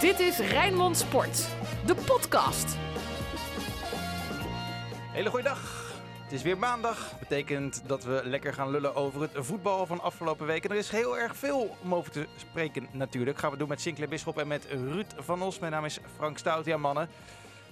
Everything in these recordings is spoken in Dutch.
Dit is Rijnmond Sport, de podcast. Hele goede dag. Het is weer maandag. Betekent dat we lekker gaan lullen over het voetbal van afgelopen week. En er is heel erg veel om over te spreken natuurlijk. Gaan we doen met Sinclair Bisschop en met Ruud van Os. Mijn naam is Frank Stout. Ja mannen,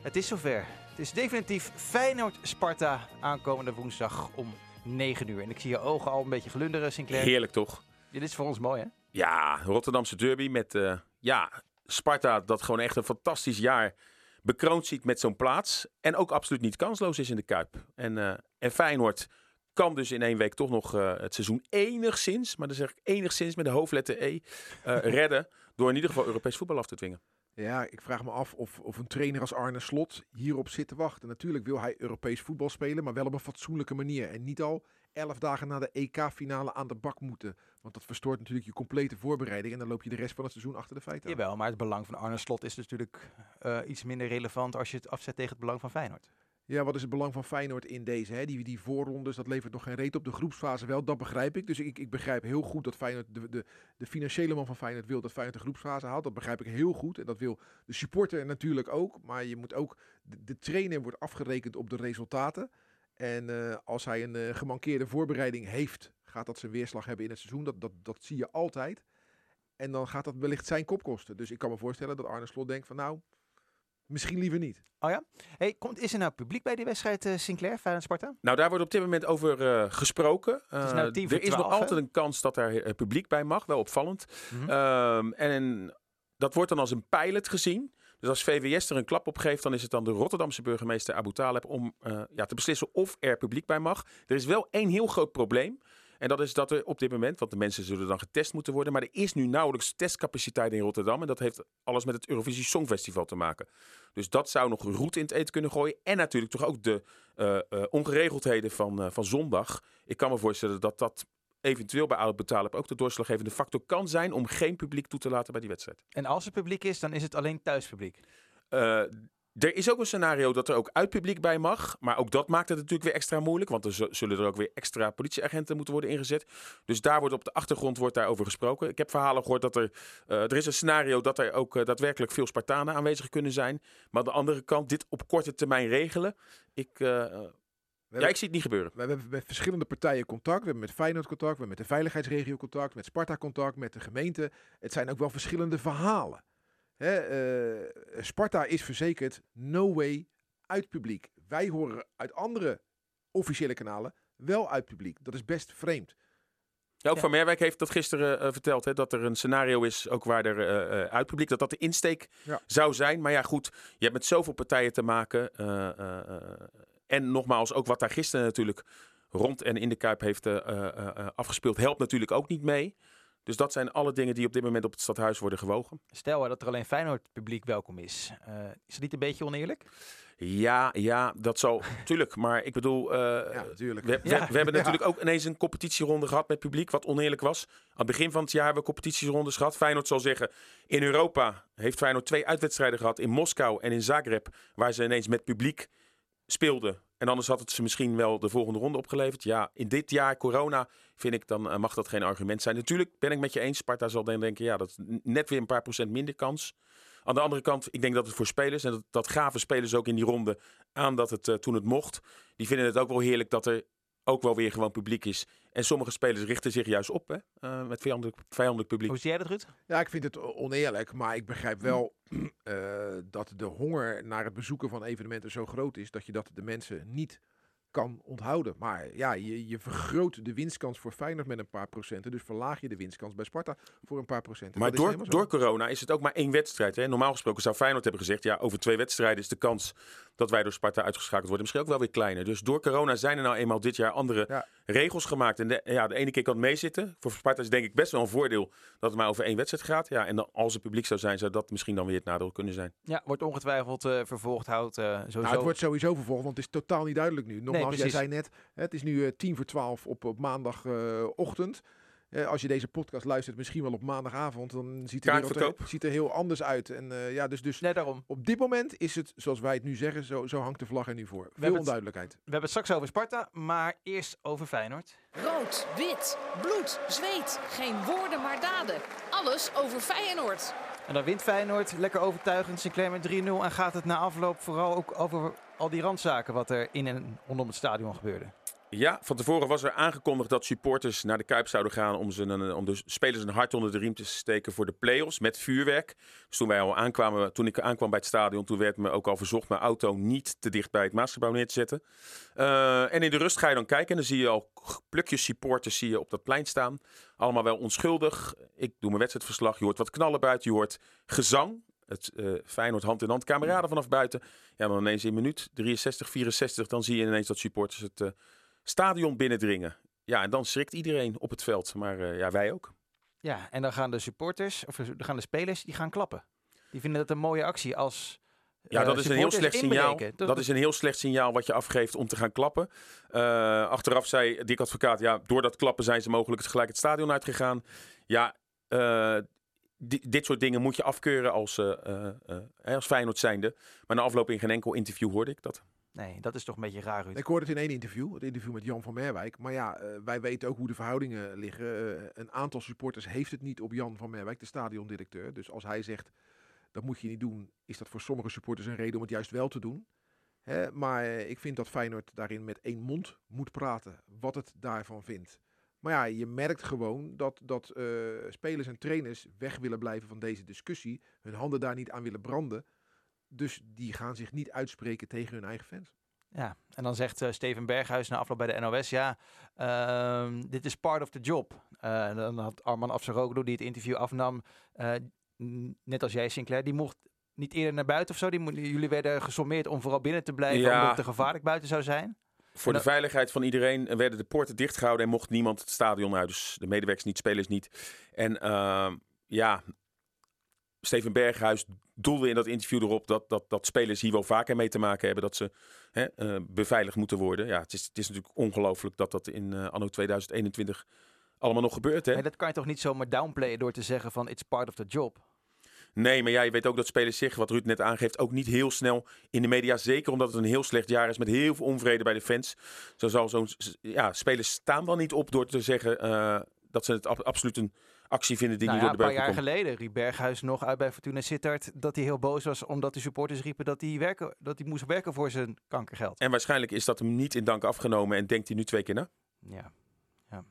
het is zover. Het is definitief Feyenoord-Sparta aankomende woensdag om 9 uur. En ik zie je ogen al een beetje glunderen, Sinclair. Heerlijk toch? Dit is voor ons mooi hè? Ja, Rotterdamse derby met uh, ja, Sparta dat gewoon echt een fantastisch jaar bekroond ziet met zo'n plaats. En ook absoluut niet kansloos is in de Kuip. En, uh, en Feyenoord kan dus in één week toch nog uh, het seizoen enigszins, maar dan zeg ik enigszins met de hoofdletter E, redden. Door in ieder geval Europees voetbal af te dwingen. Ja, ik vraag me af of, of een trainer als Arne Slot hierop zit te wachten. Natuurlijk wil hij Europees voetbal spelen, maar wel op een fatsoenlijke manier. En niet al elf dagen na de EK-finale aan de bak moeten. Want dat verstoort natuurlijk je complete voorbereiding. En dan loop je de rest van het seizoen achter de feiten. Jawel, maar het belang van Arne Slot is natuurlijk uh, iets minder relevant als je het afzet tegen het belang van Feyenoord. Ja, wat is het belang van Feyenoord in deze? Hè? Die, die voorrondes, dat levert nog geen reet op. De groepsfase wel, dat begrijp ik. Dus ik, ik begrijp heel goed dat Feyenoord, de, de, de financiële man van Feyenoord wil dat Feyenoord de groepsfase haalt. Dat begrijp ik heel goed. En dat wil de supporter natuurlijk ook. Maar je moet ook, de, trainer wordt afgerekend op de resultaten. En uh, als hij een uh, gemankeerde voorbereiding heeft, gaat dat zijn weerslag hebben in het seizoen. Dat, dat, dat zie je altijd. En dan gaat dat wellicht zijn kop kosten. Dus ik kan me voorstellen dat Arne Slot denkt van nou, misschien liever niet. Oh ja? Hey, komt, is er nou publiek bij die wedstrijd uh, Sinclair, Feyenoord Sparta? Nou, daar wordt op dit moment over uh, gesproken. Uh, is nou 10 er is 12, nog altijd een kans dat er publiek bij mag. Wel opvallend. Mm -hmm. um, en dat wordt dan als een pilot gezien. Dus als VWS er een klap op geeft, dan is het dan de Rotterdamse burgemeester Abu Taleb om uh, ja, te beslissen of er publiek bij mag. Er is wel één heel groot probleem. En dat is dat er op dit moment, want de mensen zullen dan getest moeten worden, maar er is nu nauwelijks testcapaciteit in Rotterdam. En dat heeft alles met het Eurovisie Songfestival te maken. Dus dat zou nog roet in het eten kunnen gooien. En natuurlijk toch ook de uh, uh, ongeregeldheden van, uh, van zondag. Ik kan me voorstellen dat dat eventueel bij Abu Talib ook de doorslaggevende factor kan zijn om geen publiek toe te laten bij die wedstrijd. En als er publiek is, dan is het alleen thuispubliek? Uh, er is ook een scenario dat er ook uitpubliek bij mag. Maar ook dat maakt het natuurlijk weer extra moeilijk. Want er zullen er ook weer extra politieagenten moeten worden ingezet. Dus daar wordt op de achtergrond wordt daarover gesproken. Ik heb verhalen gehoord dat er... Uh, er is een scenario dat er ook uh, daadwerkelijk veel Spartanen aanwezig kunnen zijn. Maar aan de andere kant, dit op korte termijn regelen. Ik... Uh, ja, ik zie het niet gebeuren. We hebben met verschillende partijen contact. We hebben met Feyenoord contact, we hebben met de veiligheidsregio contact, met Sparta contact, met de gemeente. Het zijn ook wel verschillende verhalen. Hè, uh, Sparta is verzekerd, no way, uit publiek. Wij horen uit andere officiële kanalen wel uit publiek. Dat is best vreemd. Ja, ook ja. Van Merwijk heeft dat gisteren uh, verteld. Hè, dat er een scenario is, ook waar er uh, uit publiek, dat dat de insteek ja. zou zijn. Maar ja, goed, je hebt met zoveel partijen te maken. en nogmaals, ook wat daar gisteren natuurlijk rond en in de Kuip heeft afgespeeld, helpt natuurlijk ook niet mee. Dus dat zijn alle dingen die op dit moment op het stadhuis worden gewogen. Stel dat er alleen Feyenoord publiek welkom is. Uh, is dat niet een beetje oneerlijk? Ja, ja, dat zal. tuurlijk, maar ik bedoel, uh, ja, natuurlijk. We, we, ja. we, hebben natuurlijk ook ineens een competitieronde gehad met publiek, wat oneerlijk was. Aan het begin van het jaar hebben we competitierondes gehad. Feyenoord zal zeggen, in Europa heeft Feyenoord twee uitwedstrijden gehad, in Moskou en in Zagreb, waar ze ineens met publiek speelden. En anders had het ze misschien wel de volgende ronde opgeleverd. Ja, in dit jaar corona vind ik, dan uh, mag dat geen argument zijn. Natuurlijk ben ik met je eens. Sparta zal denken, ja, dat is net weer een paar procent minder kans. Aan de andere kant, ik denk dat het voor spelers, en dat, dat gaven spelers ook in die ronde aan dat het uh, toen het mocht, die vinden het ook wel heerlijk dat er ook wel weer gewoon publiek is. En sommige spelers richten zich juist op hè, uh, met vijandelijk, vijandelijk publiek. Hoe zie jij dat, Ruud? Ja, ik vind het oneerlijk, maar ik begrijp wel uh, dat de honger naar het bezoeken van evenementen zo groot is dat je dat de mensen niet kan onthouden. Maar ja, je, je vergroot de winstkans voor Feyenoord met een paar procenten. Dus verlaag je de winstkans bij Sparta voor een paar procenten. Maar door, door corona is het ook maar één wedstrijd. Hè? Normaal gesproken zou Feyenoord hebben gezegd... ja, over twee wedstrijden is de kans dat wij door Sparta uitgeschakeld worden... misschien ook wel weer kleiner. Dus door corona zijn er nou eenmaal dit jaar andere ja. regels gemaakt. En de, ja, de ene keer kan het meezitten. Voor Sparta is denk ik best wel een voordeel dat het maar over één wedstrijd gaat. Ja, en dan, als het publiek zou zijn, zou dat misschien dan weer het nadeel kunnen zijn. Ja, wordt ongetwijfeld uh, vervolgd. Houdt uh, sowieso... Nou, het wordt sowieso vervolgd, want het is totaal niet duidelijk nu. Nogmaals, nee, jij zei net, het is nu uh, tien voor twaalf op, op maandagochtend. Uh, als je deze podcast luistert, misschien wel op maandagavond, dan ziet de wereld er, ziet er heel anders uit. En uh, ja, dus, dus nee, daarom. op dit moment is het, zoals wij het nu zeggen, zo, zo hangt de vlag er nu voor. We Veel onduidelijkheid. Het, we hebben het straks over Sparta, maar eerst over Feyenoord. Rood, wit, bloed, zweet. Geen woorden, maar daden. Alles over Feyenoord. En dan wint Feyenoord lekker overtuigend Sinclair met 3-0. En gaat het na afloop vooral ook over al die randzaken wat er in en rondom het stadion gebeurde. Ja, van tevoren was er aangekondigd dat supporters naar de Kuip zouden gaan om, ze om de spelers een hart onder de riem te steken voor de play-offs met vuurwerk. Dus toen, wij al aankwamen, toen ik aankwam bij het stadion, toen werd me ook al verzocht mijn auto niet te dicht bij het Maasgebouw neer te zetten. Uh, en in de rust ga je dan kijken en dan zie je al plukjes supporters zie je op dat plein staan. Allemaal wel onschuldig. Ik doe mijn wedstrijdverslag, je hoort wat knallen buiten, je hoort gezang. Het uh, Feyenoord hand in hand, kameraden vanaf buiten. Ja, dan ineens in minuut 63, 64, dan zie je ineens dat supporters het... Uh, stadion binnendringen. Ja, en dan schrikt iedereen op het veld. Maar uh, ja, wij ook. Ja, en dan gaan de supporters, of dan gaan de spelers, die gaan klappen. Die vinden dat een mooie actie als. Ja, dat is een heel slecht signaal. Dat, is een heel slecht signaal wat je afgeeft om te gaan klappen. Achteraf zei Dick Advocaat, ja, door dat klappen zijn ze mogelijk het gelijk het stadion uitgegaan. Ja, uh, dit soort dingen moet je afkeuren als, als Feyenoord zijnde. Maar na afloop in geen enkel interview hoorde ik dat. Nee, dat is toch een beetje raar. Ruud. Ik hoorde het in één interview, het interview met Jan van Merwijk. Maar ja, uh, wij weten ook hoe de verhoudingen liggen. Uh, een aantal supporters heeft het niet op Jan van Merwijk, de stadiondirecteur. Dus als hij zegt, dat moet je niet doen, is dat voor sommige supporters een reden om het juist wel te doen. Hè? Maar uh, ik vind dat Feyenoord daarin met één mond moet praten, wat het daarvan vindt. Maar ja, je merkt gewoon dat, dat spelers en trainers weg willen blijven van deze discussie. Hun handen daar niet aan willen branden. Dus die gaan zich niet uitspreken tegen hun eigen fans. Ja, en dan zegt uh, Steven Berghuis na afloop bij de NOS, ja, uh, dit is part of the job. Uh, dan had Arman Afsaroglu, die het interview afnam, eh, net als jij Sinclair, die mocht niet eerder naar buiten of zo. Die, jullie werden gesommeerd om vooral binnen te blijven, ja. omdat het te gevaarlijk buiten zou zijn. Voor de veiligheid van iedereen werden de poorten dichtgehouden en mocht niemand het stadion uit. Dus de medewerkers niet, spelers niet. En ehm, ja, Steven Berghuis doelde in dat interview erop dat, dat, dat spelers hier wel vaker mee te maken hebben. Dat ze hè, uh, beveiligd moeten worden. Ja, het is, het is natuurlijk ongelooflijk dat dat in uh, anno 2021 allemaal nog gebeurt. Hè? Maar dat kan je toch niet zomaar downplayen door te zeggen van it's part of the job? Nee, maar ja, je weet ook dat spelers zich, wat Ruud net aangeeft, ook niet heel snel in de media. Zeker omdat het een heel slecht jaar is met heel veel onvrede bij de fans. Zo zal zo'n ja, spelers staan dan niet op door te zeggen uh, dat ze het ab absoluut een actie vinden die nou niet ja, door de Een paar jaar komt. geleden riep Berghuis nog uit bij Fortuna Sittard dat hij heel boos was omdat de supporters riepen dat hij, werken, dat hij moest werken voor zijn kankergeld. En waarschijnlijk is dat hem niet in dank afgenomen en denkt hij nu twee keer na. Ja. ja.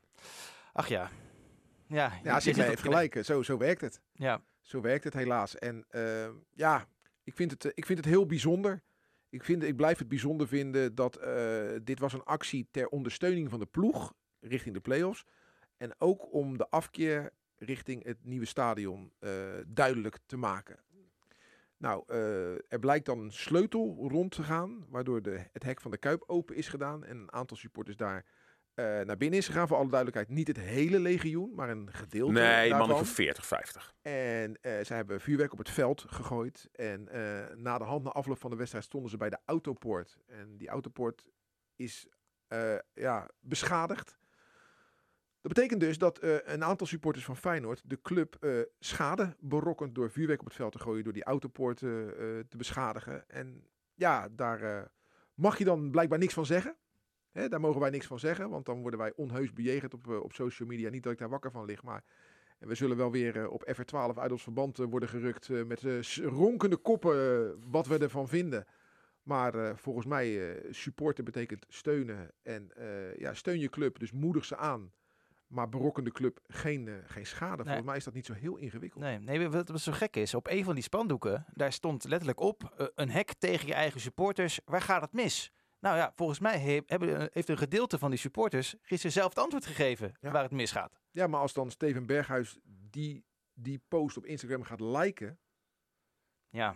Ach ja. Ja, ja Sigma heeft gelijk. Zo, zo werkt het. Ja. Zo werkt het helaas. En uh, ja, ik vind, het, ik vind het heel bijzonder. Ik, vind, ik blijf het bijzonder vinden dat uh, dit was een actie ter ondersteuning van de ploeg richting de play-offs. En ook om de afkeer richting het nieuwe stadion uh, duidelijk te maken. Nou, er blijkt dan een sleutel rond te gaan, waardoor de, het hek van de Kuip open is gedaan en een aantal supporters daar uh, naar binnen is gegaan. Voor alle duidelijkheid, niet het hele legioen, maar een gedeelte Nee, daarvan. mannen van 40, 50. En uh, ze hebben vuurwerk op het veld gegooid. En na de hand, na afloop van de wedstrijd, stonden ze bij de autopoort. En die autopoort is ja, beschadigd. Dat betekent dus dat een aantal supporters van Feyenoord de club schade berokkent door vuurwerk op het veld te gooien, door die autopoorten uh, te beschadigen. En ja, daar mag je dan blijkbaar niks van zeggen. Hè, daar mogen wij niks van zeggen, want dan worden wij onheus bejegend op, op social media. Niet dat ik daar wakker van lig, maar en we zullen wel weer op FR12 uit ons verband worden gerukt met ronkende koppen wat we ervan vinden. Maar volgens mij supporten betekent steunen en ja, steun je club, dus moedig ze aan. Maar berokken de club geen, geen schade. Nee. Volgens mij is dat niet zo heel ingewikkeld. Nee, nee, wat, wat zo gek is, op een van die spandoeken, daar stond letterlijk op, een hek tegen je eigen supporters, waar gaat het mis? Nou ja, volgens mij hebben, heeft een gedeelte van die supporters gisteren zelf het antwoord gegeven ja. waar het misgaat. Ja, maar als dan Steven Berghuis die, die post op Instagram gaat liken. Ja,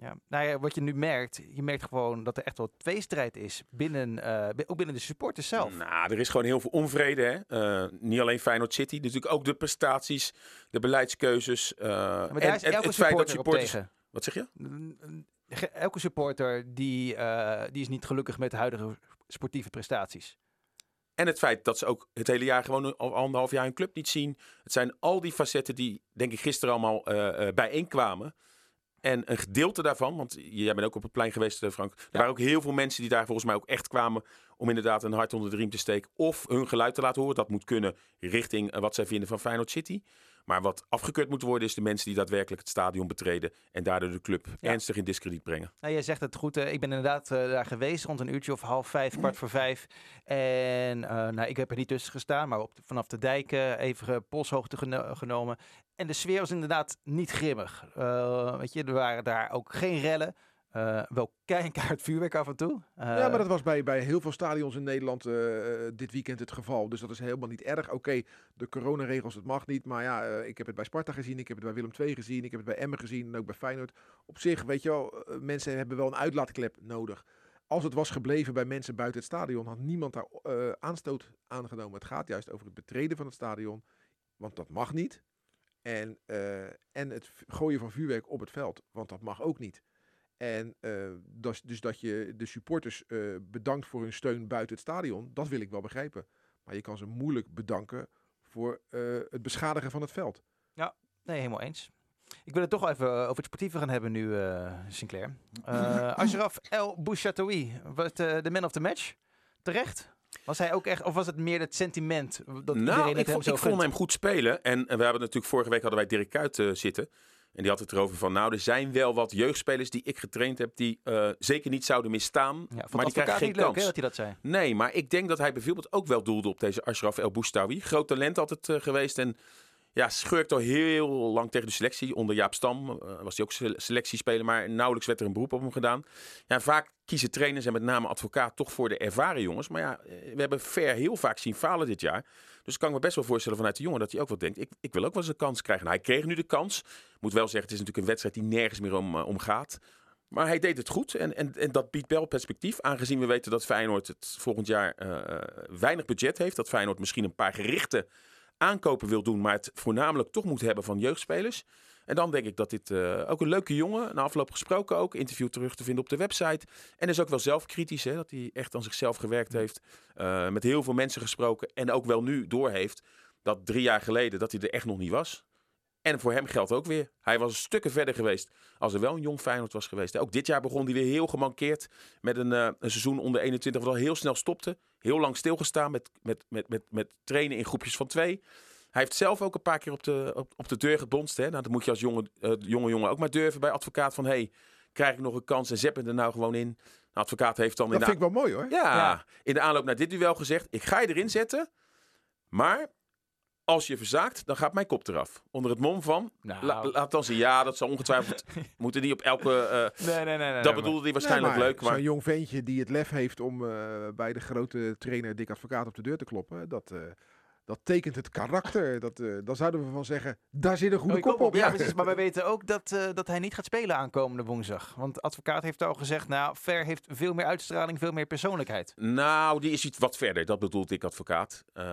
ja, nou ja, wat je nu merkt, je merkt gewoon dat er echt wel tweestrijd is binnen, uh, ook binnen de supporters zelf. Nou, er is gewoon heel veel onvrede. Hè? Uh, niet alleen Feyenoord City, natuurlijk ook de prestaties, de beleidskeuzes. Uh, ja, maar daar is elke het feit dat supporters. Tegen. Wat zeg je? Elke supporter die, die is niet gelukkig met de huidige sportieve prestaties. En het feit dat ze ook het hele jaar gewoon al anderhalf jaar een club niet zien. Het zijn al die facetten die, denk ik, gisteren allemaal bijeenkwamen. En een gedeelte daarvan, want jij bent ook op het plein geweest, Frank. Er ja. waren ook heel veel mensen die daar volgens mij ook echt kwamen om inderdaad een hart onder de riem te steken. Of hun geluid te laten horen. Dat moet kunnen richting wat zij vinden van Feyenoord City. Maar wat afgekeurd moet worden is de mensen die daadwerkelijk het stadion betreden en daardoor de club Ja. ernstig in diskrediet brengen. Nou, jij zegt het goed. eh, ik ben inderdaad eh, daar geweest rond een uurtje of half vijf, kwart voor vijf. En eh, nou, ik heb er niet tussen gestaan, maar op de- vanaf de dijk even polshoogte geno- genomen. En de sfeer was inderdaad niet grimmig. Weet je, er waren daar ook geen rellen. Eh, wel keihard vuurwerk af en toe. Eh, ja, maar dat was bij, bij heel veel stadions in Nederland eh, dit weekend het geval. Dus dat is helemaal niet erg. Oké, de coronaregels, het mag niet. Maar ja, eh, ik heb het bij Sparta gezien, ik heb het bij Willem II gezien, ik heb het bij Emmen gezien en ook bij Feyenoord. Op zich, weet je wel, eh, mensen hebben wel een uitlaatklep nodig. Als het was gebleven bij mensen buiten het stadion, had niemand daar eh, aanstoot aangenomen. Het gaat juist over het betreden van het stadion, want dat mag niet. En, eh, en het gooien van vuurwerk op het veld, want dat mag ook niet. En eh, dat, dus dat je de supporters eh, bedankt voor hun steun buiten het stadion, dat wil ik wel begrijpen. Maar je kan ze moeilijk bedanken voor eh, het beschadigen van het veld. Nee, helemaal eens. Ik wil het toch even over het sportieve gaan hebben nu, eh, Sinclair. Eh Ashraf El Bouchatoui, eh, de man of the match. Terecht? Was hij ook echt, of was het meer het sentiment dat iedereen nou, het ik, hem vond, zo ik vond hem goed spelen. En, en we hebben natuurlijk vorige week hadden wij Dirk Kuyt eh, zitten. En die had het erover van, nou, er zijn wel wat jeugdspelers die ik getraind heb, die eh, zeker niet zouden misstaan. Ja, maar die krijgen geen niet leuk, kans. hè, dat hij dat zei. Nee, maar ik denk dat hij bijvoorbeeld ook wel doelde op deze Ashraf El Boustawi. Groot talent altijd eh, geweest en ja, schurkt al heel lang tegen de selectie. Onder Jaap Stam eh, was hij ook sele- selectiespeler, maar nauwelijks werd er een beroep op hem gedaan. Ja, vaak kiezen trainers en met name advocaat toch voor de ervaren jongens. Maar ja, eh, we hebben Ver heel vaak zien falen dit jaar. Dus ik kan me best wel voorstellen vanuit de jongen dat hij ook wel denkt, ik, ik wil ook wel eens een kans krijgen. Nou, hij kreeg nu de kans. Moet wel zeggen, het is natuurlijk een wedstrijd die nergens meer om, eh, om gaat. Maar hij deed het goed en, en, en dat biedt wel perspectief. Aangezien we weten dat Feyenoord het volgend jaar weinig budget heeft. Dat Feyenoord misschien een paar gerichte aankopen wil doen. Maar het voornamelijk toch moet hebben van jeugdspelers. En dan denk ik dat dit eh, ook een leuke jongen. Na afloop gesproken ook. Interview terug te vinden op de website. En is ook wel zelfkritisch. Hè, dat hij echt aan zichzelf gewerkt heeft. eh, met heel veel mensen gesproken. En ook wel nu doorheeft. Dat drie jaar geleden dat hij er echt nog niet was. En voor hem geldt ook weer. Hij was stukken verder geweest als er wel een jong Feyenoord was geweest. Ook dit jaar begon hij weer heel gemankeerd met een, eh, een seizoen onder 21 wat al heel snel stopte. Heel lang stilgestaan met, met, met, met, met trainen in groepjes van twee. Hij heeft zelf ook een paar keer op de, op, op de deur gebonst. Hè? Nou, dat moet je als jonge, eh, jonge jongen ook maar durven bij advocaat. Van, hey, krijg ik nog een kans en zet me er nou gewoon in. De advocaat heeft dan... Dat in vind ik wel mooi hoor. ja, Ja. in de aanloop naar dit duel gezegd: ik ga je erin zetten, maar als je verzaakt, dan gaat mijn kop eraf. Onder het mom van, Nou. la- laat dan zien, ja, dat zal ongetwijfeld, moeten die op elke, eh, Nee, nee, nee. nee dat nee, bedoelde hij Nee, waarschijnlijk maar leuk, maar Zo'n jong ventje die het lef heeft om eh, bij de grote trainer Dick Advocaat op de deur te kloppen. Dat, eh, dat tekent het karakter. Dat, eh, dan zouden we van zeggen, daar zit een goede Oh, kop op. Ja, precies. Maar wij weten ook dat, eh, dat hij niet gaat spelen aankomende woensdag. Want de advocaat heeft al gezegd, nou, Ver heeft veel meer uitstraling, veel meer persoonlijkheid. Nou, die is iets wat verder. Dat bedoelt ik, advocaat. Eh,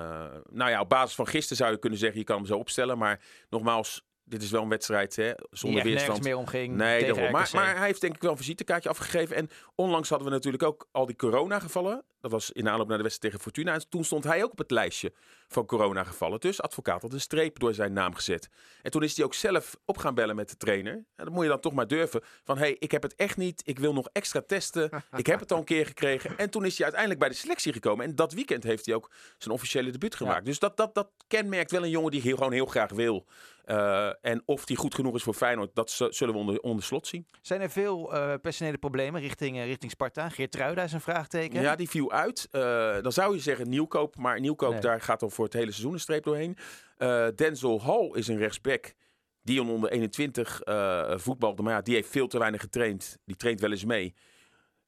nou ja, op basis van gisteren zou je kunnen zeggen, je kan hem zo opstellen. Maar nogmaals, dit is wel een wedstrijd hè, Die zonder nergens weerstand. meer omging Nee, tegen daarom. Maar, maar hij heeft denk ik wel een visitekaartje afgegeven. En onlangs hadden we natuurlijk ook al die coronagevallen. Dat was in aanloop naar de wedstrijd tegen Fortuna. En toen stond hij ook op het lijstje van coronagevallen. Dus advocaat had een streep door zijn naam gezet. En toen is hij ook zelf op gaan bellen met de trainer. En dat moet je dan toch maar durven. Van, hé, hey, ik heb het echt niet. Ik wil nog extra testen. ik heb het al een keer gekregen. En toen is hij uiteindelijk bij de selectie gekomen. En dat weekend heeft hij ook zijn officiële debuut gemaakt. Dus dat, dat, dat kenmerkt wel een jongen die heel, gewoon heel graag wil. Eh, en of die goed genoeg is voor Feyenoord, dat zullen we onder, onder slot zien. Zijn er veel eh, personele problemen richting, eh, richting Sparta? Geertruida is een vraagteken. Ja, die viel uit. Dan zou je zeggen nieuwkoop, maar nieuwkoop, Nee. daar gaat dan voor het hele seizoen een streep doorheen. Eh, Denzel Hall is een rechtsback. Die onder 21 eh voetbalde, maar ja, die heeft veel te weinig getraind. Die traint wel eens mee.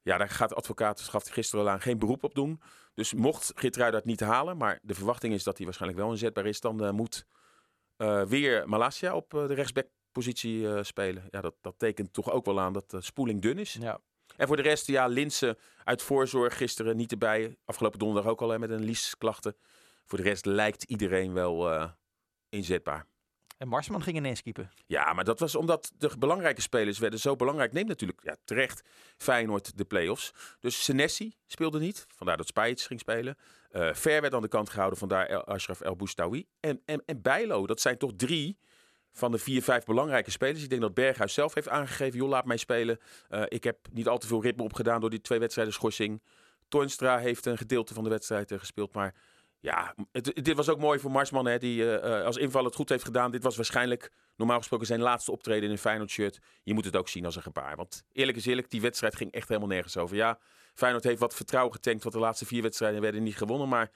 Ja, daar gaat de advocaat, gaf hij gisteren al aan, geen beroep op doen. Dus mocht Geertruida het niet halen, maar de verwachting is dat hij waarschijnlijk wel inzetbaar is, dan eh, moet eh, weer Malasia op de rechtsbackpositie spelen. Ja, dat, dat tekent toch ook wel aan dat de spoeling dun is. Ja. En voor de rest, ja, Linsen uit voorzorg gisteren niet erbij. Afgelopen donderdag ook al hè, met een liesklachten. Voor de rest lijkt iedereen wel eh, inzetbaar. En Marsman ging ineens keeper. Ja, maar dat was omdat de belangrijke spelers werden zo belangrijk. Neemt natuurlijk ja, terecht Feyenoord de play-offs. Dus Senesi speelde niet. Vandaar dat Spajic ging spelen. Eh Ver werd aan de kant gehouden. Vandaar El Ashraf El Boustawi. En, en, en Bijlo. Dat zijn toch drie van de vier, vijf belangrijke spelers. Ik denk dat Berghuis zelf heeft aangegeven. Joh, laat mij spelen. Eh, ik heb niet al te veel ritme opgedaan door die twee wedstrijden schorsing. Toornstra heeft een gedeelte van de wedstrijd gespeeld. Maar Ja, het, dit was ook mooi voor Marsman, hè, die eh, als inval het goed heeft gedaan. Dit was waarschijnlijk normaal gesproken zijn laatste optreden in een Feyenoord shirt. Je moet het ook zien als een gebaar. Want eerlijk is eerlijk, die wedstrijd ging echt helemaal nergens over. Ja, Feyenoord heeft wat vertrouwen getankt, want de laatste vier wedstrijden werden niet gewonnen. Maar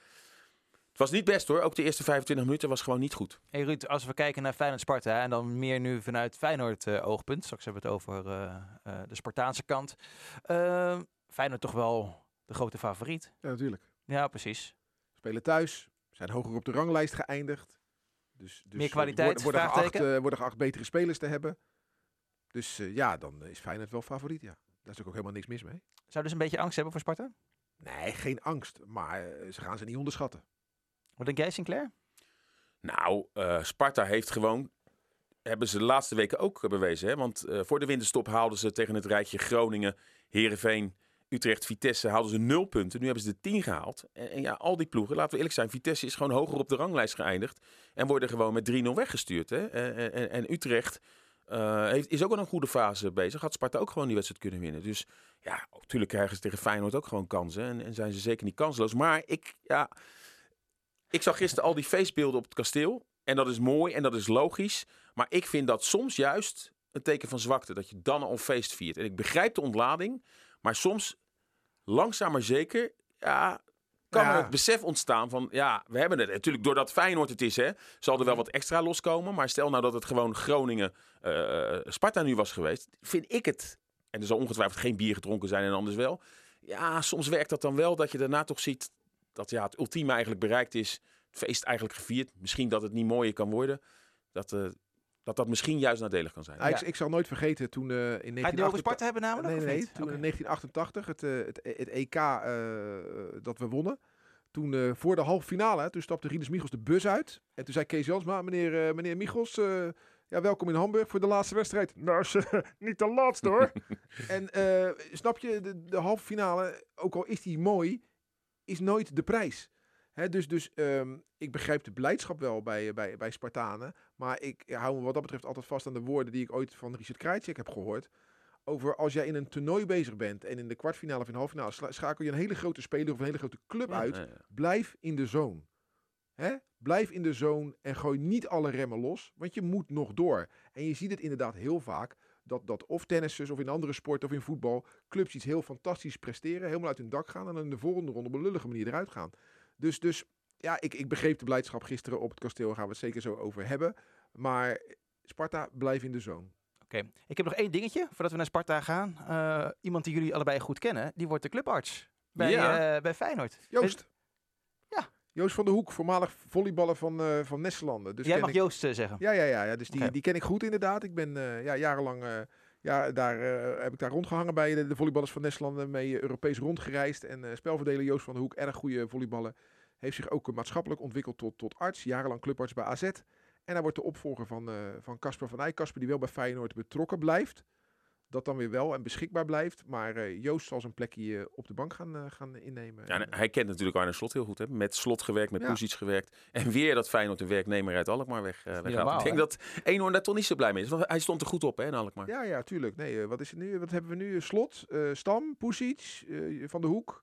het was niet best hoor. Ook de eerste 25 minuten was gewoon niet goed. Hey Ruud, als we kijken naar Feyenoord-Sparta en dan meer nu vanuit Feyenoord-oogpunt. Straks hebben we het over uh, uh, de Spartaanse kant. Uh, Feyenoord toch wel de grote favoriet? Ja, natuurlijk. Ja, precies. Spelen thuis, zijn hoger op de ranglijst geëindigd. Dus, dus meer kwaliteit, worden, worden, geacht, worden geacht betere spelers te hebben. Dus ja, dan is Feyenoord wel favoriet, ja. Daar is ook helemaal niks mis mee. Zou dus een beetje angst hebben voor Sparta? Nee, geen angst. Maar ze gaan ze niet onderschatten. Wat denk jij, Sinclair? Nou, uh, Sparta heeft gewoon. Hebben ze de laatste weken ook bewezen. Hè? Want uh, voor de winterstop haalden ze tegen het rijtje Groningen, Herenveen, Utrecht, Vitesse. Haalden ze nul punten. Nu hebben ze de tien gehaald. En, en, ja, al die ploegen, laten we eerlijk zijn. Vitesse is gewoon hoger op de ranglijst geëindigd. En worden gewoon met 3-0 weggestuurd. Hè? En, en, en Utrecht uh, heeft, is ook wel een goede fase bezig. Had Sparta ook gewoon die wedstrijd kunnen winnen. Dus ja, natuurlijk krijgen ze tegen Feyenoord ook gewoon kansen. En, en zijn ze zeker niet kansloos. Maar ik, ja. Ik zag gisteren al die feestbeelden op het kasteel. En dat is mooi en dat is logisch. Maar ik vind dat soms juist een teken van zwakte. Dat je dan al feest viert. En ik begrijp de ontlading. Maar soms, langzaam maar zeker, ja, kan Ja. er het besef ontstaan van... Ja, we hebben het. Natuurlijk, doordat Feyenoord het is, hè, zal er wel wat extra loskomen. Maar stel nou dat het gewoon Groningen, eh, Sparta nu was geweest. Vind ik het. En er zal ongetwijfeld geen bier gedronken zijn en anders wel. Ja, soms werkt dat dan wel dat je daarna toch ziet dat ja, het ultieme eigenlijk bereikt is. Het feest eigenlijk gevierd. Misschien dat het niet mooier kan worden. Dat eh, dat, dat misschien juist nadelig kan zijn. Ja, ik, ik zal nooit vergeten toen eh in Ga je het nu 1988... over Sparta hebben namelijk? Nee, nee, toen Oké. in 1988, het, eh, het, het EK eh, dat we wonnen. Toen eh, voor de halve finale, hè, toen stapte Rinus Michels de bus uit. En toen zei Kees Jansma, meneer, eh, meneer Michels, eh, ja, welkom in Hamburg voor de laatste wedstrijd. Nou, is, eh, niet de laatste hoor. en eh, snap je, de, de halve finale, ook al is die mooi, is nooit de prijs. Dus dus ehm, ik begrijp de blijdschap wel bij, bij, bij Spartanen. Maar ik hou me wat dat betreft altijd vast aan de woorden die ik ooit van Richard Krajicek heb gehoord. Over als jij in een toernooi bezig bent en in de kwartfinale of in de halve finale sla- schakel je een hele grote speler of een hele grote club uit. Ja, ja. Blijf in de zone. Blijf in de zone en gooi niet alle remmen los, want je moet nog door. En je ziet het inderdaad heel vaak dat, dat of tennissers of in andere sporten of in voetbal clubs iets heel fantastisch presteren, helemaal uit hun dak gaan en dan in de volgende ronde op een lullige manier eruit gaan. Dus, dus ja, ik, ik begreep de blijdschap gisteren op het kasteel, daar gaan we het zeker zo over hebben. Maar Sparta, blijf in de zone. Oké. Ik heb nog één dingetje voordat we naar Sparta gaan. Eh, iemand die jullie allebei goed kennen, die wordt de clubarts bij, Ja. eh, bij Feyenoord. Joost. Ja. Joost van der Hoek, voormalig volleyballer van, eh van Nesselanden. Dus Jij mag ik- Joost zeggen. Ja, ja, ja, ja. Dus die, die ken ik goed inderdaad. Ik ben ja, jarenlang ja, daar, heb ik daar rondgehangen bij de, de volleyballers van Nestlanden. Mee Europees rondgereisd. En spelverdeler Joost van der Hoek, erg goede volleyballer. Heeft zich ook maatschappelijk ontwikkeld tot, tot arts. Jarenlang clubarts bij AZ. En hij wordt de opvolger van eh, van Casper van Eyck. Casper die wel bij Feyenoord betrokken blijft. Dat dan weer wel en beschikbaar blijft. Maar eh, Joost zal zijn plekje eh, op de bank gaan, gaan innemen. Ja, hij kent natuurlijk Arne Slot heel goed. Hè? Met Slot gewerkt, met Ja. Gewerkt. En weer dat Feyenoord een werknemer uit Alkmaar weg, weghaalt. Ik denk hè? dat Eenhoorn daar toch niet zo blij mee is. Want hij stond er goed op hè, in Alkmaar. Ja, ja, tuurlijk. Nee, wat is het nu? Wat hebben we nu? Slot, eh, Stam, eh, Van de Hoek.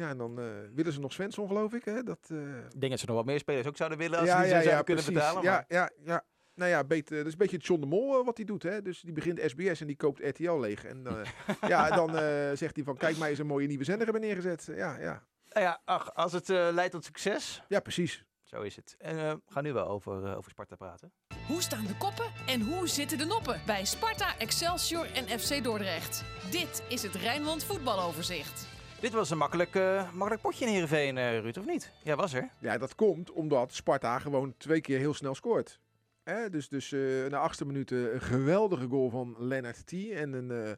Ja, en dan eh, willen ze nog Svensson, geloof ik. Hè? Dat, eh, Ik denk dat ze nog wat meer spelers ook zouden willen als ja, ze die ja, zouden ja, kunnen precies. betalen. Ja, maar- ja, ja. Nou ja, beter, dat is een beetje het John de Mol eh, wat hij doet. Hè? Dus die begint SBS en die koopt RTL leeg. En eh, ja, dan eh, zegt hij van, kijk mij eens een mooie nieuwe zender hebben neergezet. Ja, ja. Nou ja, ach, als het eh, leidt tot succes, ja precies. zo is het. En eh, we gaan nu wel over, over Sparta praten. Hoe staan de koppen en hoe zitten de noppen bij Sparta, Excelsior en FC Dordrecht? Dit is het Rijnmond voetbaloverzicht. Dit was een makkelijk, eh, makkelijk potje in Heerenveen, eh Ruud, of niet? Ja, was er. Ja, dat komt omdat Sparta gewoon twee keer heel snel scoort. Hè? Dus, dus eh, na achtste minuten een geweldige goal van Lennart T. En een,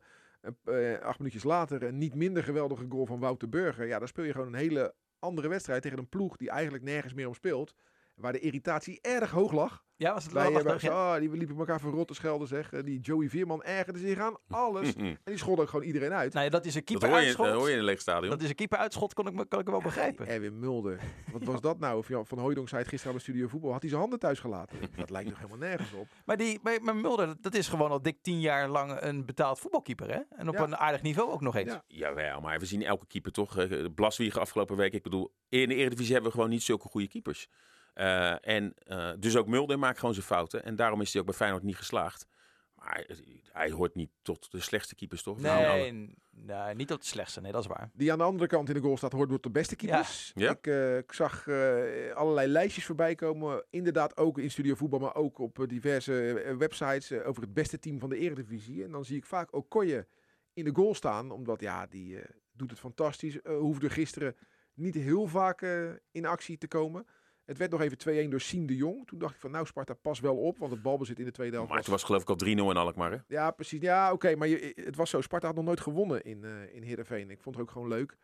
acht minuutjes later een niet minder geweldige goal van Wouter Burger. Ja, dan speel je gewoon een hele andere wedstrijd tegen een ploeg die eigenlijk nergens meer om speelt. Waar de irritatie erg hoog lag. Ja, was het hebben, lastig, ja? oh, die liepen elkaar van rot te schelden, zeg. Eh, Die Joey Veerman ergerde zich aan alles. en die scholden ook gewoon iedereen uit. Nou ja, dat is een Dat keeper hoor, je, uitschot. dat hoor je in een leeg stadion. Dat is een keeper uitschot, kon ik, me- kan ik wel begrijpen. Erwin Mulder. Wat was dat nou? Of Jan van Hooijdonk zei het gisteren aan de studio voetbal. Had hij zijn handen thuis gelaten? dat lijkt nog helemaal nergens op. Maar, die, maar, maar Mulder, dat- dat is gewoon al dik tien jaar lang een betaald voetbalkeeper, hè? En op Ja. een aardig niveau ook nog eens. Ja. Jawel, maar we zien elke keeper toch. Eh, Blaswiegen afgelopen week. Ik bedoel, in de Eredivisie hebben we gewoon niet zulke goede keepers. Eh, en eh, dus ook Mulder maakt gewoon zijn fouten. En daarom is hij ook bij Feyenoord niet geslaagd. Maar hij hoort niet tot de slechtste keepers, toch? Nou, Nee, n- nee, niet op de slechtste. Nee, dat is waar. Die aan de andere kant in de goal staat, hoort door de beste keepers. Ja. Ik, eh, ik zag eh, allerlei lijstjes voorbij komen. Inderdaad ook in Studio Voetbal, maar ook op diverse websites over het beste team van de Eredivisie. En dan zie ik vaak Okoye in de goal staan, omdat ja, die eh, doet het fantastisch. Hoefde gisteren niet heel vaak in actie te komen. Het werd nog even 2-1 door Siem de Jong. Toen dacht ik van nou Sparta, pas wel op, want het balbezit in de tweede helft Maar was het was geloof ik al 3-0 in Alkmaar, hè? ja, precies. Ja, oké. maar je, het was zo. Sparta had nog nooit gewonnen in, eh in Heerenveen. Ik vond het ook gewoon leuk.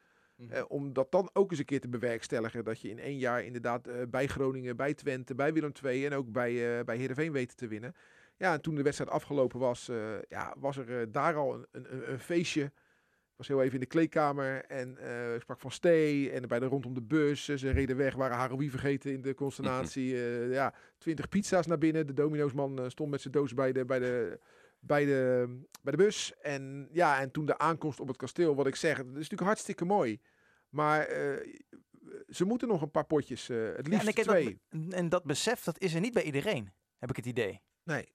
Eh, om dat dan ook eens een keer te bewerkstelligen. Dat je in één jaar inderdaad eh, bij Groningen, bij Twente, bij Willem II en ook bij, eh bij Heerenveen weten te winnen. Ja, en toen de wedstrijd afgelopen was, eh, ja, was er eh, daar al een, een, een feestje. Was heel even in de kleedkamer en eh, ik sprak van Stee en bij de rondom de bus. eh, Ze reden weg, waren Haroui vergeten in de consternatie. Eh, ja, twintig pizza's naar binnen. De Domino'sman stond met zijn doos bij de, bij de, bij de, bij de bus. En ja, en toen de aankomst op het kasteel, wat ik zeg, dat is natuurlijk hartstikke mooi. Maar ze moeten nog een paar potjes, het Ja, liefst en, ik heb twee. Dat, en dat besef, dat is er niet bij iedereen, heb ik het idee. Nee.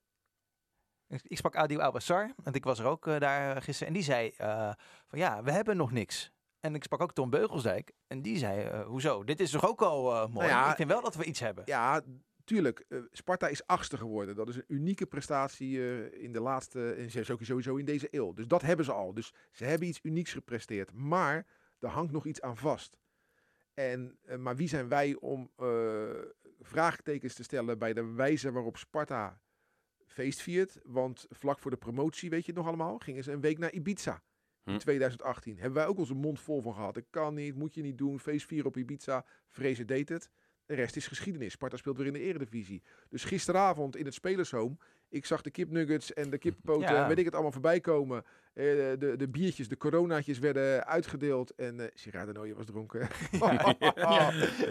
Ik, sprak Adil Abassar, want ik was er ook eh, daar gisteren. En die zei eh, van ja, we hebben nog niks. En ik sprak ook Tom Beugelsdijk. En die zei, eh, hoezo? Dit is toch ook al eh, mooi? Nou ja, ik vind wel dat we iets hebben. Ja, tuurlijk. eh, Sparta is achtste geworden. Dat is een unieke prestatie eh, in de laatste, en sowieso sowieso in deze eeuw. Dus dat hebben ze al. Dus ze hebben iets unieks gepresteerd. Maar er hangt nog iets aan vast. En, eh, maar wie zijn wij om eh, vraagtekens te stellen bij de wijze waarop Sparta feest viert? Want vlak voor de promotie, weet je het nog allemaal, gingen ze een week naar Ibiza. In Hm. 2018 hebben wij ook onze mond vol van gehad. Ik kan niet, moet je niet doen. Feest vieren op Ibiza. Vrezen deed het. De rest is geschiedenis. Sparta speelt weer in de eredivisie. Dus gisteravond in het spelershome. Ik zag de kipnuggets en de kippenpoten. Ja. en Weet ik het allemaal voorbij komen. Eh, de, de biertjes, de coronaatjes werden uitgedeeld. En eh Gerard was dronken.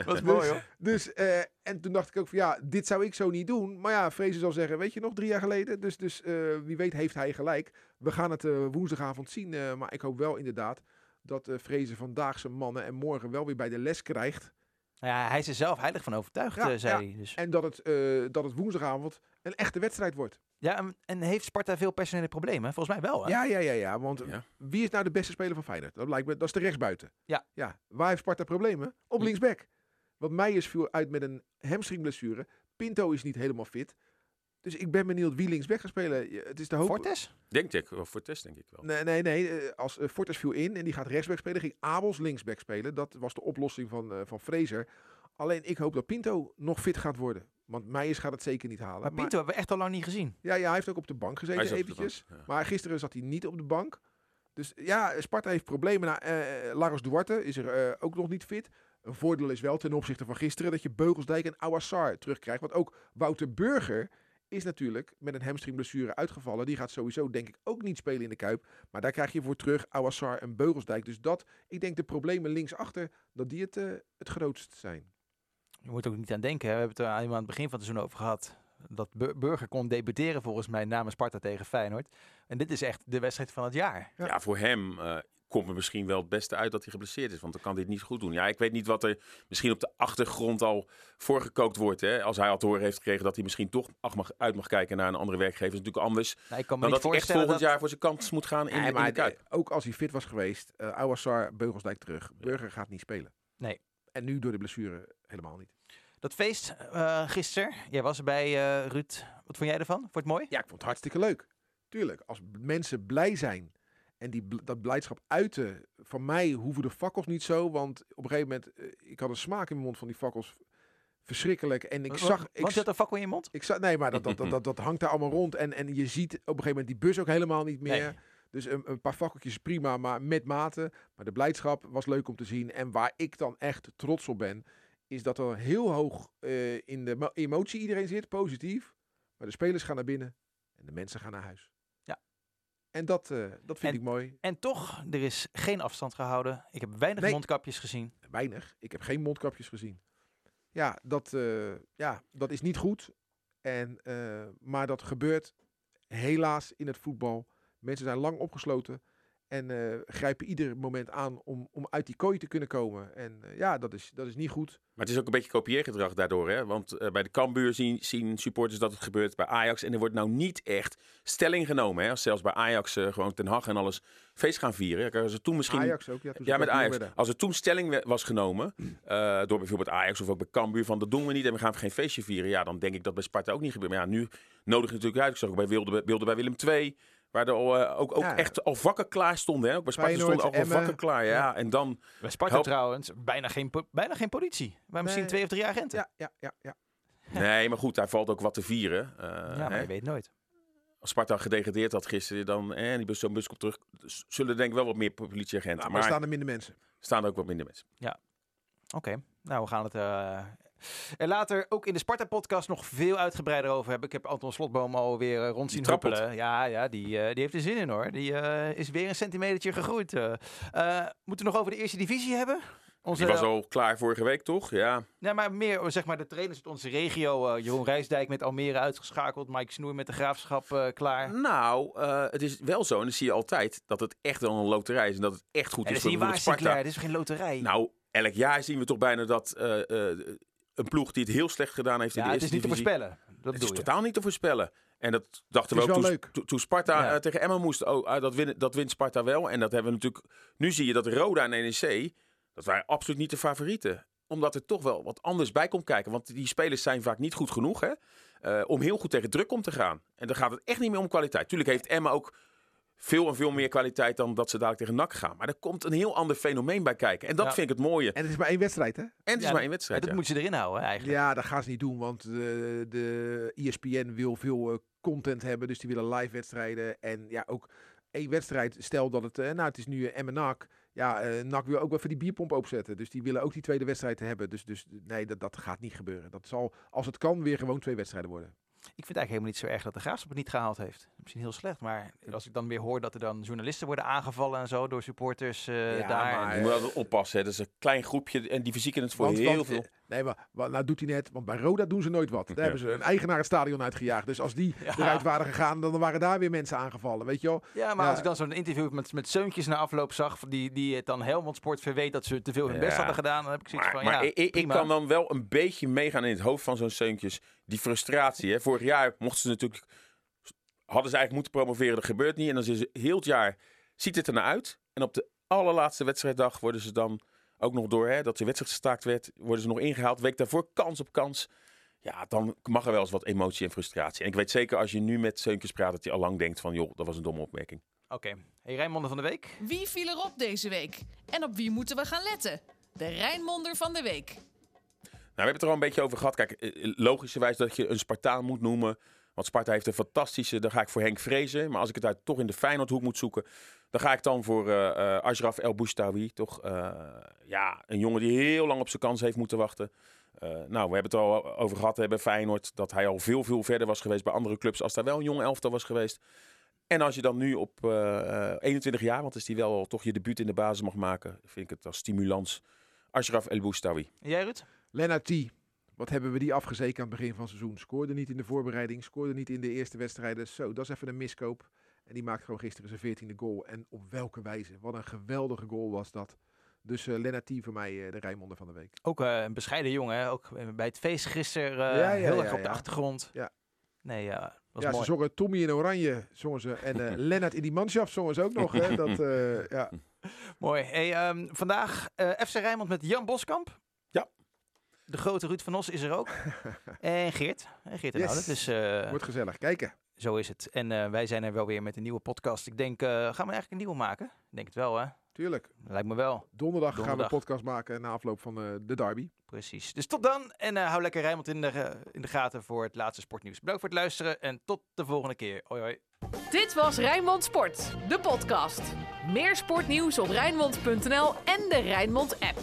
Dat is mooi hoor. Dus, eh, en toen dacht ik ook van ja, dit zou ik zo niet doen. Maar ja, Vrezen zal zeggen, weet je nog, drie jaar geleden. Dus, dus wie weet heeft hij gelijk. We gaan het woensdagavond zien. maar ik hoop wel inderdaad dat Vrezen vandaag zijn mannen en morgen wel weer bij de les krijgt. Nou ja, hij is er zelf heilig van overtuigd, Ja, eh, zei ja. hij. Dus. En dat het, eh, dat het woensdagavond een echte wedstrijd wordt. Ja, en, en heeft Sparta veel personele problemen? Volgens mij wel, hè? Ja, ja, ja, ja. Want Ja. wie is nou de beste speler van Feyenoord? Dat lijkt me, dat is de rechtsbuiten. Ja. ja. Waar heeft Sparta problemen? Op linksback. Want Meijers viel uit met een hamstringblessure. Pinto is niet helemaal fit. Dus ik ben benieuwd wie linksback gaat spelen. Het is de hoop. Fortes? Denk ik, wel voor test denk ik wel. Nee, nee, nee. eh, Als eh, Fortes viel in en die gaat rechtsback spelen, ging Abels linksback spelen. Dat was de oplossing van, eh van Fraser. Alleen ik hoop dat Pinto nog fit gaat worden. Want Meijers gaat het zeker niet halen. Maar Pinto hebben we echt al lang niet gezien. Ja, ja, hij heeft ook op de bank gezeten eventjes. bank, ja. Maar gisteren zat hij niet op de bank. Dus ja, Sparta heeft problemen. Nou, eh, Lagos Duarte is er eh, ook nog niet fit. Een voordeel is wel ten opzichte van gisteren dat je Beugelsdijk en Awassar terugkrijgt. Want ook Wouter Burger is natuurlijk met een hamstringblessure uitgevallen. Die gaat sowieso denk ik ook niet spelen in de Kuip. Maar daar krijg je voor terug Awassar en Beugelsdijk. Dus dat, ik denk de problemen linksachter, dat die het, eh, het grootst zijn. Je moet ook niet aan denken. hè. We hebben het er aan het begin van het seizoen over gehad. Dat Bur- Burger kon debuteren volgens mij namens Sparta tegen Feyenoord. En dit is echt de wedstrijd van het jaar. Ja. Ja, voor hem eh, komt er misschien wel het beste uit dat hij geblesseerd is. Want dan kan hij het niet goed doen. Ja, ik weet niet wat er misschien op de achtergrond al voorgekookt wordt. Hè? Als hij al te horen heeft gekregen dat hij misschien toch uit mag kijken naar een andere werkgever. is natuurlijk anders Nou, ik kan me dan niet dat hij echt volgend dat... jaar voor zijn kans moet gaan in, Nee, in maar de Kuip. eh, ook als hij fit was geweest, uh, Awassar, Beugelsdijk terug. Burger gaat niet spelen. Nee. En nu door de blessure helemaal niet. Dat feest eh gisteren, jij was erbij eh Ruud. Wat vond jij ervan? Vond je het mooi? Ja, ik vond het hartstikke leuk. Tuurlijk, als mensen blij zijn en die, dat blijdschap uiten. Van mij hoeven de fakkels niet zo, want op een gegeven moment, eh, ik had een smaak in mijn mond van die fakkels. Verschrikkelijk. En ik zag... Ik, had een fakkel in je mond? ik zag nee, maar dat, dat, dat, dat, dat hangt daar allemaal rond. En, en je ziet op een gegeven moment die bus ook helemaal niet meer. Nee. Dus een, een paar fakkeltjes prima, maar met mate. Maar de blijdschap was leuk om te zien. En waar ik dan echt trots op ben, is dat er heel hoog eh, in de mo- emotie iedereen zit, positief. Maar de spelers gaan naar binnen en de mensen gaan naar huis. En dat, eh, dat vind En- ik mooi. En toch, er is geen afstand gehouden. Ik heb weinig Nee. mondkapjes gezien. Weinig. Ik heb geen mondkapjes gezien. Ja, dat, eh, ja, dat is niet goed. En, eh, maar dat gebeurt helaas in het voetbal. Mensen zijn lang opgesloten en eh, grijpen ieder moment aan om, om uit die kooi te kunnen komen. En eh, ja, dat is, dat is niet goed. Maar het is ook een beetje kopieergedrag daardoor. Hè? Want eh, bij de Cambuur zien, zien supporters dat het gebeurt bij Ajax. En er wordt nou niet echt stelling genomen. Hè? Als zelfs bij Ajax gewoon Ten Hag en alles feest gaan vieren. Kijk, Als er toen misschien... Ajax ook. Ja, Ja, met Ajax. Als er toen stelling was genomen door bijvoorbeeld Ajax of ook bij Cambuur van dat doen we niet en we gaan geen feestje vieren. Ja, dan denk ik dat bij Sparta ook niet gebeurt. Maar ja, nu nodig natuurlijk uit. Ik zag ook bij Wilde, Wilde bij Willem II. Waar er eh, ook, ook Ja. echt al vakken klaar stonden. Hè? Ook bij Sparta stonden al vakken klaar. Ja. En dan, Bij Sparta Help. trouwens, bijna geen, bijna geen politie. Maar misschien Nee. twee of drie agenten. Ja, ja, ja, ja. nee, maar goed, daar valt ook wat te vieren. Eh, ja, maar hè? je weet nooit. Als Sparta gedegradeerd had gisteren, dan eh, die bus, zo'n bus komt terug, zullen denk ik wel wat meer politieagenten. Nou, maar maar er staan er minder mensen. staan er ook wat minder mensen. Oké, nou we gaan het eh, er later ook in de Sparta-podcast nog veel uitgebreider over hebben. Ik heb Anton Slotboom alweer uh, rond zien trappelt. huppelen. Ja, ja die, eh, die heeft er zin in hoor. Die eh, is weer een centimetertje gegroeid. eh. Eh, moeten we nog over de eerste divisie hebben? Onze, Die was al klaar vorige week, toch? Ja. Nee, maar meer zeg maar de trainers uit onze regio. eh, Jeroen Rijsdijk met Almere uitgeschakeld. Mike Snoer met de graafschap eh, klaar. Nou, eh, het is wel zo, en dat zie je altijd, dat het echt wel een loterij is. En dat het echt goed En is voor waar, Sparta. Dit is geen loterij. Nou, elk jaar zien we toch bijna dat eh, eh, een ploeg die het heel slecht gedaan heeft ja, in de het is eerste niet te divisie. voorspellen. Dat Het is je. totaal niet te voorspellen. En dat dachten we ook toen, wel leuk. toen- toen Sparta Ja. eh, tegen Emma moest. Oh, ah, dat, wint, dat wint Sparta wel. En dat hebben we natuurlijk... Nu zie je dat Roda en NEC, dat waren absoluut niet de favorieten. Omdat er toch wel wat anders bij komt kijken. Want die spelers zijn vaak niet goed genoeg hè, eh, om heel goed tegen druk om te gaan. En dan gaat het echt niet meer om kwaliteit. Tuurlijk heeft Emma ook veel en veel meer kwaliteit dan dat ze dadelijk tegen NAC gaan. Maar er komt een heel ander fenomeen bij kijken. En dat Ja. vind ik het mooie. En het is maar één wedstrijd, hè? En het is maar één wedstrijd. dat ja. moet je erin houden eigenlijk. Ja, dat gaan ze niet doen, want de, de E ESPN wil veel eh, content hebben, dus die willen live wedstrijden. En ja, ook één wedstrijd, stel dat het, eh, nou het is nu uh, NAC. Ja, eh NAC wil ook wel voor die bierpomp opzetten, dus die willen ook die tweede wedstrijd hebben. Dus, dus nee, dat, dat gaat niet gebeuren. Dat zal, als het kan, weer gewoon twee wedstrijden worden. Ik vind het eigenlijk helemaal niet zo erg dat de Graafschap het niet gehaald heeft. Misschien heel slecht, maar als ik dan weer hoor dat er dan journalisten worden aangevallen en zo door supporters eh, Ja, daar. maar- Je moet altijd oppassen. Hè. Dat is een klein groepje en die verzieken het voor Want- heel want, veel. Nee, maar wat nou doet hij net, want bij Roda doen ze nooit wat. Daar hebben ze een eigenaar het stadion uitgejaagd. Dus als die Ja. eruit waren gegaan, dan waren daar weer mensen aangevallen, weet je wel. Ja, maar Ja. als ik dan zo'n interview met, met Zeuntjes na afloop zag, die, die het dan Helmond Sport verweet dat ze te veel hun best hadden gedaan, dan heb ik zoiets Maar, van, maar ja, ik, ik kan dan wel een beetje meegaan in het hoofd van zo'n Seuntjes. Die frustratie. Hè. Vorig jaar mochten ze natuurlijk... Hadden ze eigenlijk moeten promoveren, dat gebeurt niet. En dan is het heel het jaar... Ziet het er naar uit. En op de allerlaatste wedstrijddag worden ze dan ook nog door... Hè, dat de wedstrijd gestaakt werd, worden ze nog ingehaald. Week daarvoor kans op kans. Ja, dan mag er wel eens wat emotie en frustratie. En ik weet zeker als je nu met Seuntjes praat... dat hij al lang denkt van... joh, dat was een domme opmerking. Oké, hey, Rijnmonden van de Week. Wie viel erop deze week? En op wie moeten we gaan letten? De Rijnmonder van de week. Nou, we hebben het er al een beetje over gehad. Kijk, eh, logischerwijs dat je een Spartaan moet noemen. Want Sparta heeft een fantastische... Dan ga ik voor Henk Vrezen. Maar als ik het uit toch in de Feyenoordhoek moet zoeken... dan ga ik dan voor eh eh Ashraf El Boustawi. Toch eh, ja, een jongen die heel lang op zijn kans heeft moeten wachten. Eh, nou, we hebben het er al over gehad bij Feyenoord... dat hij al veel, veel verder was geweest bij andere clubs... als daar wel een jonge elftal was geweest. En als je dan nu op eh, eh, 21 jaar... want is die wel al toch je debuut in de basis mag maken... vind ik het als stimulans... Ashraf El Boustawi. En jij, Ruud? Lennart T. Wat hebben we die afgezeken aan het begin van het seizoen? Scoorde niet in de voorbereiding, scoorde niet in de eerste wedstrijden. Zo, dat is even een miskoop. En die maakt gewoon gisteren zijn veertiende goal. En op welke wijze? Wat een geweldige goal was dat. Dus eh Lennart T. voor mij eh, de Rijnmonder van de week. Ook eh, een bescheiden jongen, hè? ook eh, bij het feest gisteren eh, Ja, ja, heel ja, erg op de ja. achtergrond. Ja. Nee, ja, was ja, mooi. ze zongen Tommy in oranje, zongen ze. En eh Lennart in die manschaft zongen ze ook nog. Hè? Dat, eh, ja. Mooi. Hey, ehm, vandaag eh, FC Rijnmond met Jan Boskamp. Ja. De grote Ruud van Os is er ook. en Geert. En Geert en Yes. Oude. Dus eh, Wordt gezellig. Kijken. Zo is het. En eh, wij zijn er wel weer met een nieuwe podcast. Ik denk, eh, gaan we eigenlijk een nieuwe maken? Ik denk het wel, hè? Tuurlijk. Lijkt me wel. Donderdag, gaan we een podcast maken na afloop van eh, de derby. Precies. Dus tot dan. En eh, hou lekker Rijnmond in de, in de gaten voor het laatste sportnieuws. Bedankt voor het luisteren en tot de volgende keer. Hoi hoi. Dit was Rijnmond Sport, de podcast. Meer sportnieuws op Rijnmond.nl en de Rijnmond app.